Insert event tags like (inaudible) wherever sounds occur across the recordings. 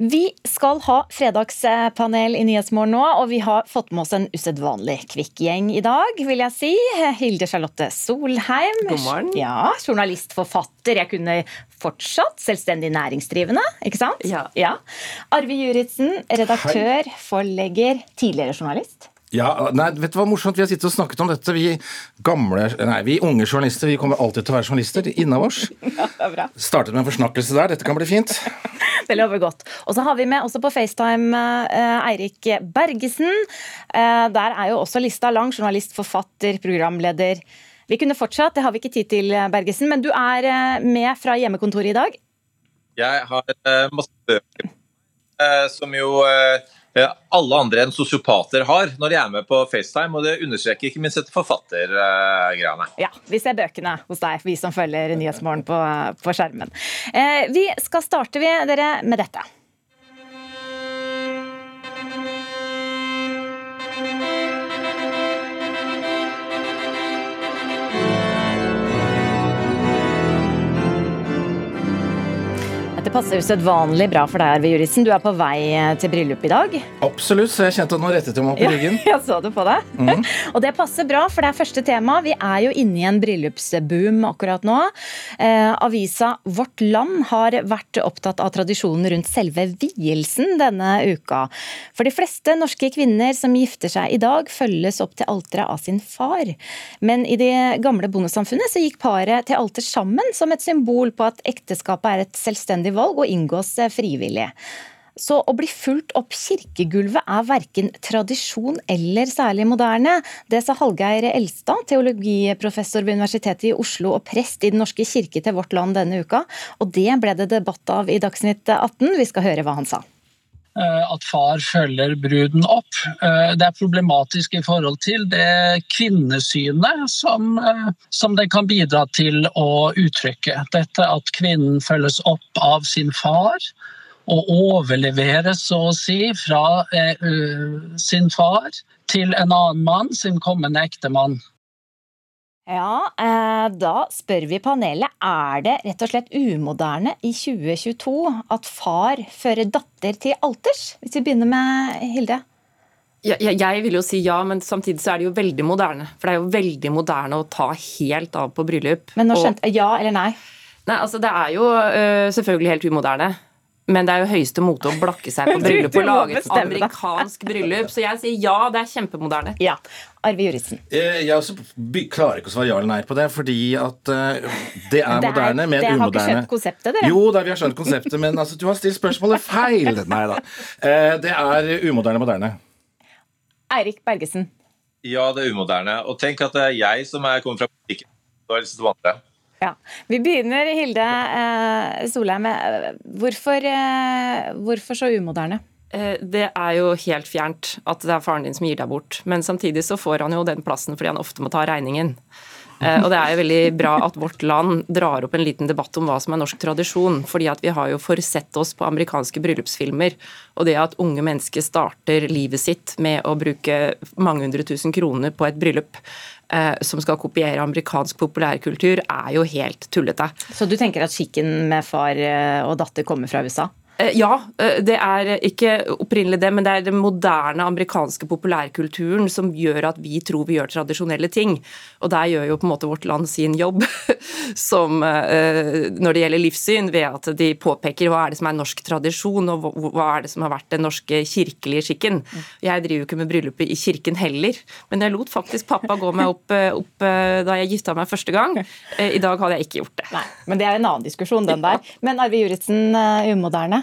Vi skal ha fredagspanel i Nyhetsmorgen nå, og vi har fått med oss en usedvanlig kvikk gjeng i dag, vil jeg si. Hilde Charlotte Solheim. God morgen. Ja, Journalist, forfatter. Jeg kunne fortsatt selvstendig næringsdrivende, ikke sant? Ja. ja. Arve Juritzen, redaktør, forlegger, tidligere journalist. Ja, nei, vet du hva morsomt? Vi har sittet og snakket om dette. Vi gamle, nei, vi unge journalister vi kommer alltid til å være journalister innabords. (laughs) Ja, det er bra. Startet med en forsnakkelse der. Dette kan bli fint. Det overgått. Og så har vi med også på FaceTime eh, Eirik Bergesen. Eh, der er jo også lista lang. Journalist, forfatter, programleder. Vi kunne fortsatt, det har vi ikke tid til, Bergesen. Men du er eh, med fra hjemmekontoret i dag. Jeg har eh, masse bøker eh, som jo eh, alle andre enn sosiopater har når de er med på FaceTime, og det understreker ikke minst dette forfattergreiene. Ja, vi ser bøkene hos deg, vi som følger Nyhetsmorgen på, på skjermen. Eh, vi skal starte vi, dere med dette. Det passer usedvanlig bra for deg, Arve Juritzen. Du er på vei til bryllup i dag. Absolutt, så jeg kjente at nå rettet jeg meg i ryggen. Ja, (laughs) jeg så det på deg. Mm. (laughs) og det passer bra, for det er første tema. Vi er jo inne i en bryllupsboom akkurat nå. Eh, avisa Vårt Land har vært opptatt av tradisjonen rundt selve vielsen denne uka. For de fleste norske kvinner som gifter seg i dag, følges opp til alteret av sin far. Men i det gamle bondesamfunnet så gikk paret til alter sammen som et symbol på at ekteskapet er et selvstendig valg og inngås frivillig. Så å bli fulgt opp kirkegulvet er verken tradisjon eller særlig moderne. Det sa Hallgeir Elstad, teologiprofessor ved Universitetet i Oslo og prest i Den norske kirke til Vårt Land denne uka. Og det ble det debatt av i Dagsnytt 18. Vi skal høre hva han sa at far følger bruden opp. Det er problematisk i forhold til det kvinnesynet som, som det kan bidra til å uttrykke. Dette at kvinnen følges opp av sin far og overleveres, så å si, fra sin far til en annen mann, sin kommende ektemann. Ja, Da spør vi panelet er det rett og slett umoderne i 2022 at far fører datter til alters? Hvis vi begynner med Hilde. Ja, jeg vil jo si ja, men samtidig så er det jo veldig moderne. For det er jo veldig moderne å ta helt av på bryllup. Men nå skjønte jeg ja eller nei? Nei, altså Det er jo uh, selvfølgelig helt umoderne. Men det er jo høyeste mote å blakke seg på (laughs) bryllup og lage et amerikansk bryllup. Så jeg sier ja, det er kjempemoderne. Ja, Arve Juritzen. Jeg også klarer ikke å svare ja eller nei på det, fordi at uh, det er det moderne, men det umoderne. Det har ikke skjønt konseptet, dere? Jo, da, vi har skjønt konseptet, men altså, du har stilt spørsmålet feil. (laughs) Nei da. Uh, det er umoderne moderne. Eirik Bergesen. Ja, det er umoderne. Og tenk at det er jeg som er, kommer fra politikken. Det var liksom det. Ja. Vi begynner, Hilde eh, Solheim. Hvorfor, eh, hvorfor så umoderne? Det er jo helt fjernt at det er faren din som gir deg bort. Men samtidig så får han jo den plassen fordi han ofte må ta regningen. Og det er jo veldig bra at Vårt Land drar opp en liten debatt om hva som er norsk tradisjon. fordi at vi har jo forsett oss på amerikanske bryllupsfilmer. Og det at unge mennesker starter livet sitt med å bruke mange hundre tusen kroner på et bryllup som skal kopiere amerikansk populærkultur, er jo helt tullete. Så du tenker at skikken med far og datter kommer fra USA? Ja, det er ikke opprinnelig det, men det er den moderne amerikanske populærkulturen som gjør at vi tror vi gjør tradisjonelle ting. Og der gjør jo på en måte vårt land sin jobb (laughs) som når det gjelder livssyn, ved at de påpeker hva er det som er norsk tradisjon, og hva er det som har vært den norske kirkelige skikken. Jeg driver jo ikke med bryllupet i kirken heller, men jeg lot faktisk pappa gå meg opp, opp da jeg gifta meg første gang. I dag hadde jeg ikke gjort det. Nei, Men det er en annen diskusjon, den der. Men Arve Juritzen, umoderne?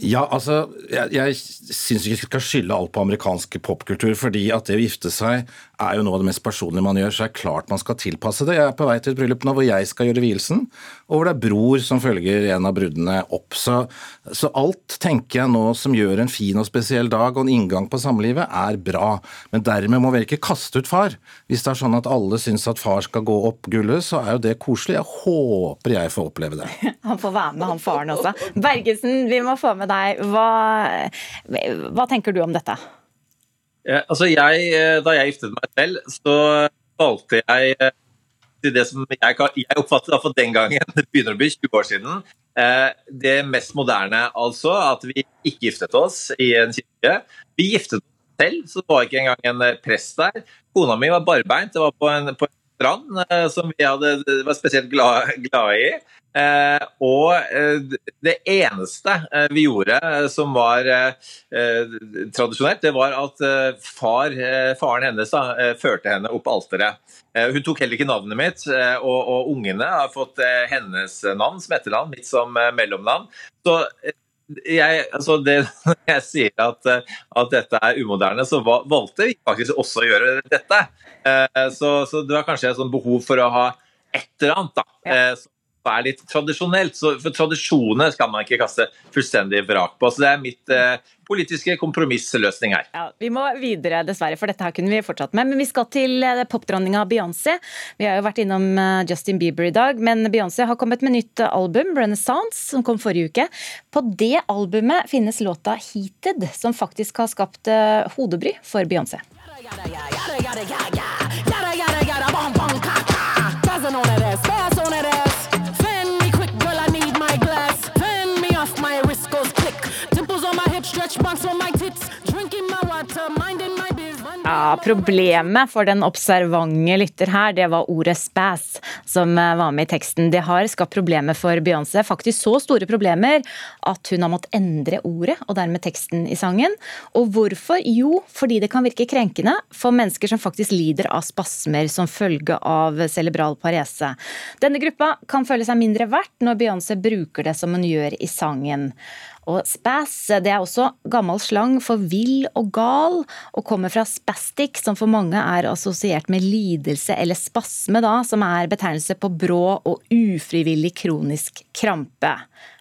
Ja, altså, Jeg, jeg syns ikke vi skal skylde alt på amerikansk popkultur. fordi at det å gifte seg er jo noe av det mest personlige man gjør. Så det er klart man skal tilpasse det. Jeg er på vei til et bryllup nå hvor jeg skal gjøre vielsen, og hvor det er bror som følger en av brudene opp. Så, så, alt tenker jeg nå som gjør en fin og spesiell dag og en inngang på samlivet, er bra. Men dermed må vi ikke kaste ut far. Hvis det er sånn at alle syns at far skal gå opp gullet, så er jo det koselig. Jeg håper jeg får oppleve det. (laughs) Han får være med, han faren også. Bergesen, vi må få med deg. Hva, hva tenker du om dette? Ja, altså jeg, da jeg giftet meg selv, så valgte jeg til det som jeg, jeg oppfattet for den gangen, (laughs) det begynner å bli 20 år siden, Det mest moderne, altså, at vi ikke giftet oss i en kirke. Vi giftet oss selv, så det var ikke engang en prest der. Kona mi var barbeint, det var på en, på en strand som vi hadde, var spesielt glad, glad i. Eh, og eh, det eneste eh, vi gjorde som var tradisjonelt, det var at far, faren hennes da, førte henne opp alteret. Hun tok heller ikke navnet mitt, og, og ungene har fått hennes navn som etternavn, mitt som mellomnavn. Så jeg, altså det, når (laughs) jeg sier at, at, dette er umoderne, så valgte vi faktisk også å gjøre dette. Så, så det var kanskje et sånn behov for å ha et eller annet da, ja er litt tradisjonelt. Så for tradisjoner skal man ikke kaste fullstendig vrak på. Så det er mitt eh, politiske kompromissløsning her. Ja, vi må videre, dessverre, for dette her kunne vi fortsatt med. Men vi skal til eh, popdronninga Beyoncé. Vi har jo vært innom eh, Justin Bieber i dag, men Beyoncé har kommet med nytt album, 'Renaissance', som kom forrige uke. På det albumet finnes låta 'Heated', som faktisk har skapt uh, hodebry for Beyoncé. Yeah, yeah, yada, Ja, Problemet for den observante lytter her, det var ordet 'spass' som eh, var med i teksten. Det har skapt problemer for Beyoncé. Faktisk så store problemer at hun har måttet endre ordet, og dermed teksten i sangen. Og hvorfor? Jo, fordi det kan virke krenkende for mennesker som faktisk lider av spasmer som følge av cerebral parese. Denne gruppa kan føle seg mindre verdt når Beyoncé bruker det som hun gjør i sangen. Og spass det er også gammel slang for vill og gal, og kommer fra spastic, som for mange er assosiert med lidelse eller spasme, da, som er betegnelse på brå og ufrivillig kronisk krampe.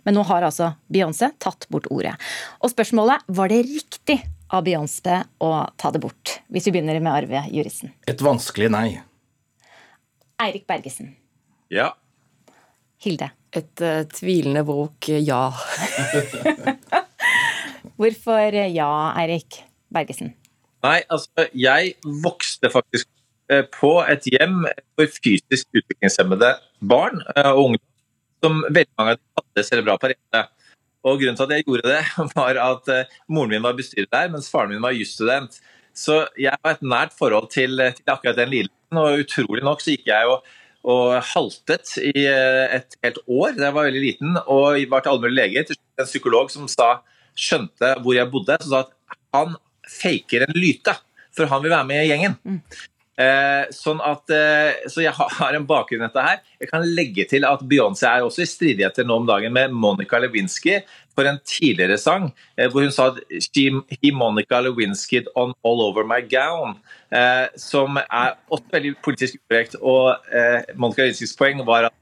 Men nå har altså Beyoncé tatt bort ordet. Og spørsmålet var det riktig av Beyoncé å ta det bort? Hvis vi begynner med Arve Juristen. Et vanskelig nei. Eirik Bergesen. Ja. Hilde et uh, tvilende bok, ja. (laughs) Hvorfor ja, Eirik Bergesen? Nei, altså jeg vokste faktisk på et hjem for fysisk utviklingshemmede barn og unge som veldig mange av dem hadde cerebral parese. Og Grunnen til at jeg gjorde det, (laughs) var at moren min var bestyrer der, mens faren min var jusstudent. Så jeg har et nært forhold til, til akkurat den lidelsen, og utrolig nok så gikk jeg jo og haltet i eh, et helt år da jeg var veldig liten. Og jeg var til allmennlig lege, til en psykolog som sa, skjønte hvor jeg bodde, som sa at han faker en lyte, for han vil være med i gjengen. Mm. Eh, sånn at, eh, så jeg har en bakgrunn i dette her. Jeg kan legge til at Beyoncé er også i stridigheter nå om dagen med Monica Lewinsky for en tidligere sang eh, hvor hun sa he Monica Lewinsky on all over my gown. Eh, som er også veldig politisk ukorrekt. Og eh, Monica Lewinskys poeng var at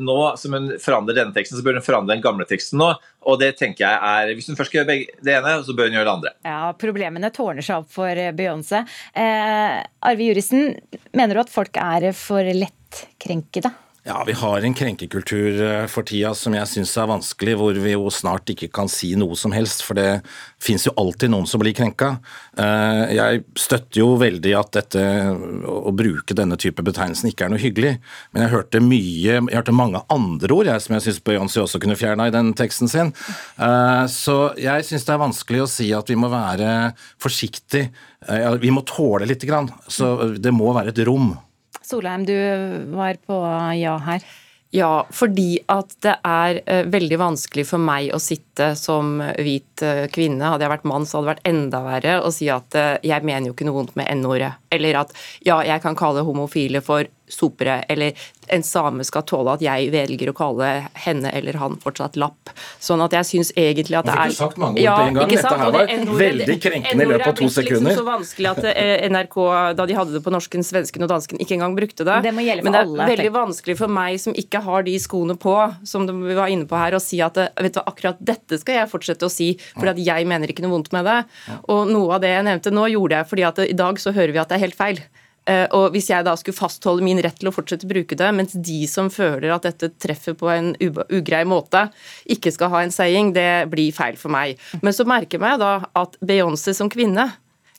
nå som hun forandrer denne teksten, så bør hun forandre den gamle teksten nå. Og det tenker jeg er, Hvis hun først skal gjøre det ene, så bør hun gjøre det andre. Ja, Problemene tårner seg opp for Beyoncé. Eh, Arve Jurisen, mener du at folk er for lettkrenkede? Ja, Vi har en krenkekultur eh, for tida som jeg syns er vanskelig, hvor vi jo snart ikke kan si noe som helst. For det fins jo alltid noen som blir krenka. Eh, jeg støtter jo veldig at dette, å bruke denne type betegnelsen ikke er noe hyggelig. Men jeg hørte mye, jeg hørte mange andre ord jeg, som jeg syns Beyoncé også kunne fjerna i den teksten sin. Eh, så jeg syns det er vanskelig å si at vi må være forsiktig, Vi må tåle lite grann. Så det må være et rom. Solheim, du var på ja her. Ja, fordi at det er uh, veldig vanskelig for meg å sitte som hvit uh, kvinne, hadde jeg vært mann så hadde det vært enda verre, å si at uh, jeg mener jo ikke noe vondt med n-ordet. Eller at ja, jeg kan kalle homofile for sopere, eller en same skal tåle at jeg velger å kalle henne eller han fortsatt lapp. Sånn at jeg syns egentlig at det er Du fikk du sagt mange ord ja, på en gang. Dette her var veldig krenkende i løpet av to liksom sekunder. Det er så vanskelig at eh, NRK, da de hadde det på norsken, svensken og dansken, ikke engang brukte det. Det må gjelde for Men det er alle, veldig vanskelig for meg som ikke har de skoene på, som vi var inne på her, å si at eh, vet du, akkurat dette skal jeg fortsette å si, fordi at jeg mener ikke noe vondt med det. Og noe av det jeg nevnte nå, gjorde jeg fordi at i dag så hører vi at det er helt feil. Eh, og Hvis jeg da skulle fastholde min rett til å fortsette å bruke det, mens de som føler at dette treffer på en ugrei måte, ikke skal ha en saying, det blir feil for meg. Men så merker jeg da at Beyoncé som kvinne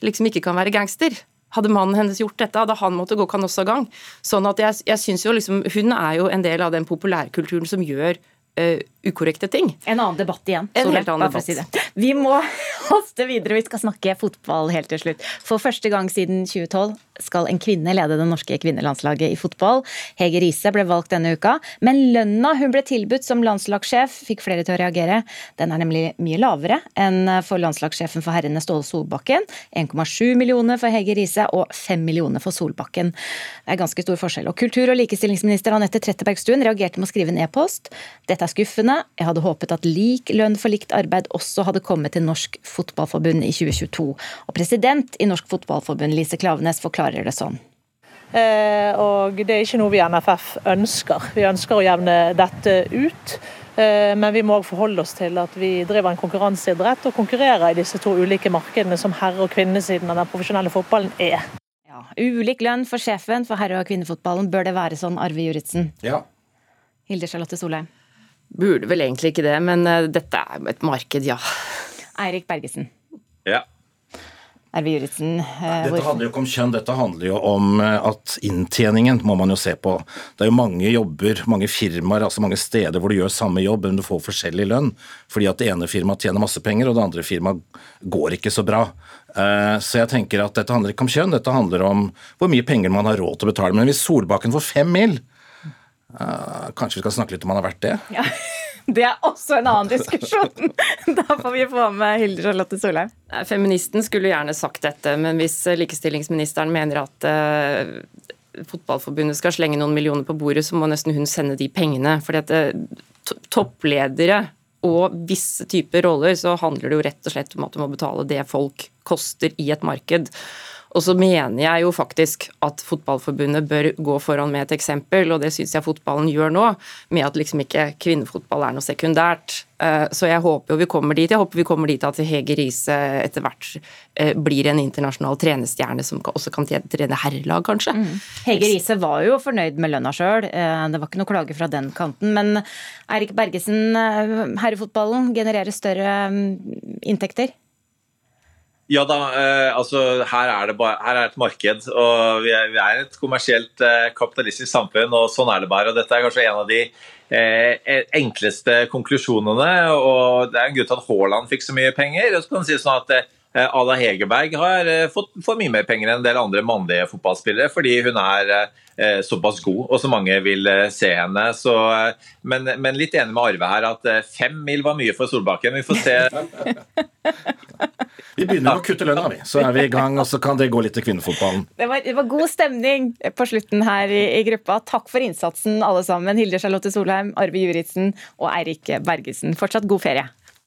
liksom ikke kan være gangster. Hadde mannen hennes gjort dette, hadde han måttet gå kanossagang. Sånn at jeg, jeg synes jo liksom, Hun er jo en del av den populærkulturen som gjør uh, ukorrekte ting. En annen debatt igjen. En helt annen debatt. Si vi må (laughs) haste videre, vi skal snakke fotball helt til slutt. For første gang siden 2012 skal en kvinne lede det norske kvinnelandslaget i fotball. Hege Riise ble valgt denne uka, men lønna hun ble tilbudt som landslagssjef fikk flere til å reagere. Den er nemlig mye lavere enn for landslagssjefen for herrene Ståle Solbakken. 1,7 millioner for Hege Riise og 5 millioner for Solbakken. Det er ganske stor forskjell. Og Kultur- og likestillingsminister Anette Trettebergstuen reagerte med å skrive en e-post. Dette er skuffende. Jeg hadde håpet at lik lønn for likt arbeid også hadde kommet til Norsk Fotballforbund i 2022. Og president i Norsk Fotballforbund, Lise Klavenes, forklarer det sånn. Eh, og det er ikke noe vi i NFF ønsker. Vi ønsker å jevne dette ut. Eh, men vi må også forholde oss til at vi driver en konkurranseidrett og konkurrerer i disse to ulike markedene som herre- og kvinnesiden av den profesjonelle fotballen er. Ja, ulik lønn for sjefen for herre- og kvinnefotballen. Bør det være sånn, Arve Juritzen? Ja. Hilde Charlotte Solheim? Burde vel egentlig ikke det, men uh, dette er et marked, ja. Eirik Bergesen. Ja. Arve Juritzen. Uh, dette handler jo ikke om kjønn, dette handler jo om uh, at inntjeningen må man jo se på. Det er jo mange jobber, mange firmaer, altså mange steder hvor du gjør samme jobb, men du får forskjellig lønn. Fordi at det ene firmaet tjener masse penger, og det andre firmaet går ikke så bra. Så jeg tenker at dette handler ikke om kjønn, dette handler om hvor mye penger man har råd til å betale. Men hvis Solbakken får fem mil, Uh, kanskje vi skal snakke litt om han har vært det? (laughs) Ja, Det er også en annen diskusjon. (laughs) Da får vi få med Hilde Charlotte Solheim. Feministen skulle gjerne sagt dette, men hvis likestillingsministeren mener at uh, Fotballforbundet skal slenge noen millioner på bordet, så må nesten hun sende de pengene. fordi at uh, toppledere og visse typer roller, så handler det jo rett og slett om at du må betale det folk koster i et marked. Og så mener jeg jo faktisk at Fotballforbundet bør gå foran med et eksempel, og det syns jeg fotballen gjør nå, med at liksom ikke kvinnefotball er noe sekundært. Eh, så jeg håper jo vi kommer dit. Jeg håper vi kommer dit at Hege Riise etter hvert eh, blir en internasjonal trenerstjerne som også kan trene herrelag, kanskje. Mm. Hege Riise var jo fornøyd med lønna sjøl, eh, det var ikke noe klage fra den kanten. Men Eirik Bergesen, herrefotballen genererer større mm, inntekter? Ja da, eh, altså her er det bare, her er et marked. og Vi er, vi er et kommersielt eh, kapitalistisk samfunn, og sånn er det bare. og Dette er kanskje en av de eh, e, enkleste konklusjonene. og Det er en grunn til at Haaland fikk så mye penger. og så kan man si sånn at eh, Ada Hegerberg har eh, fått, for mye mer penger enn en del andre mannlige fotballspillere, fordi hun er eh, såpass god, og så mange vil se henne. Så, men, men, litt enig med Arve her at fem mil var mye for Solbakken. Vi får se. (laughs) Vi begynner med å kutte lønna, vi. Så er vi i gang, og så kan det gå litt til kvinnefotballen. Det var, det var god stemning på slutten her i, i, gruppa. Takk for innsatsen, alle sammen. Hilde Charlotte Solheim, Arve Juritzen og Eirik Bergesen. Fortsatt god ferie.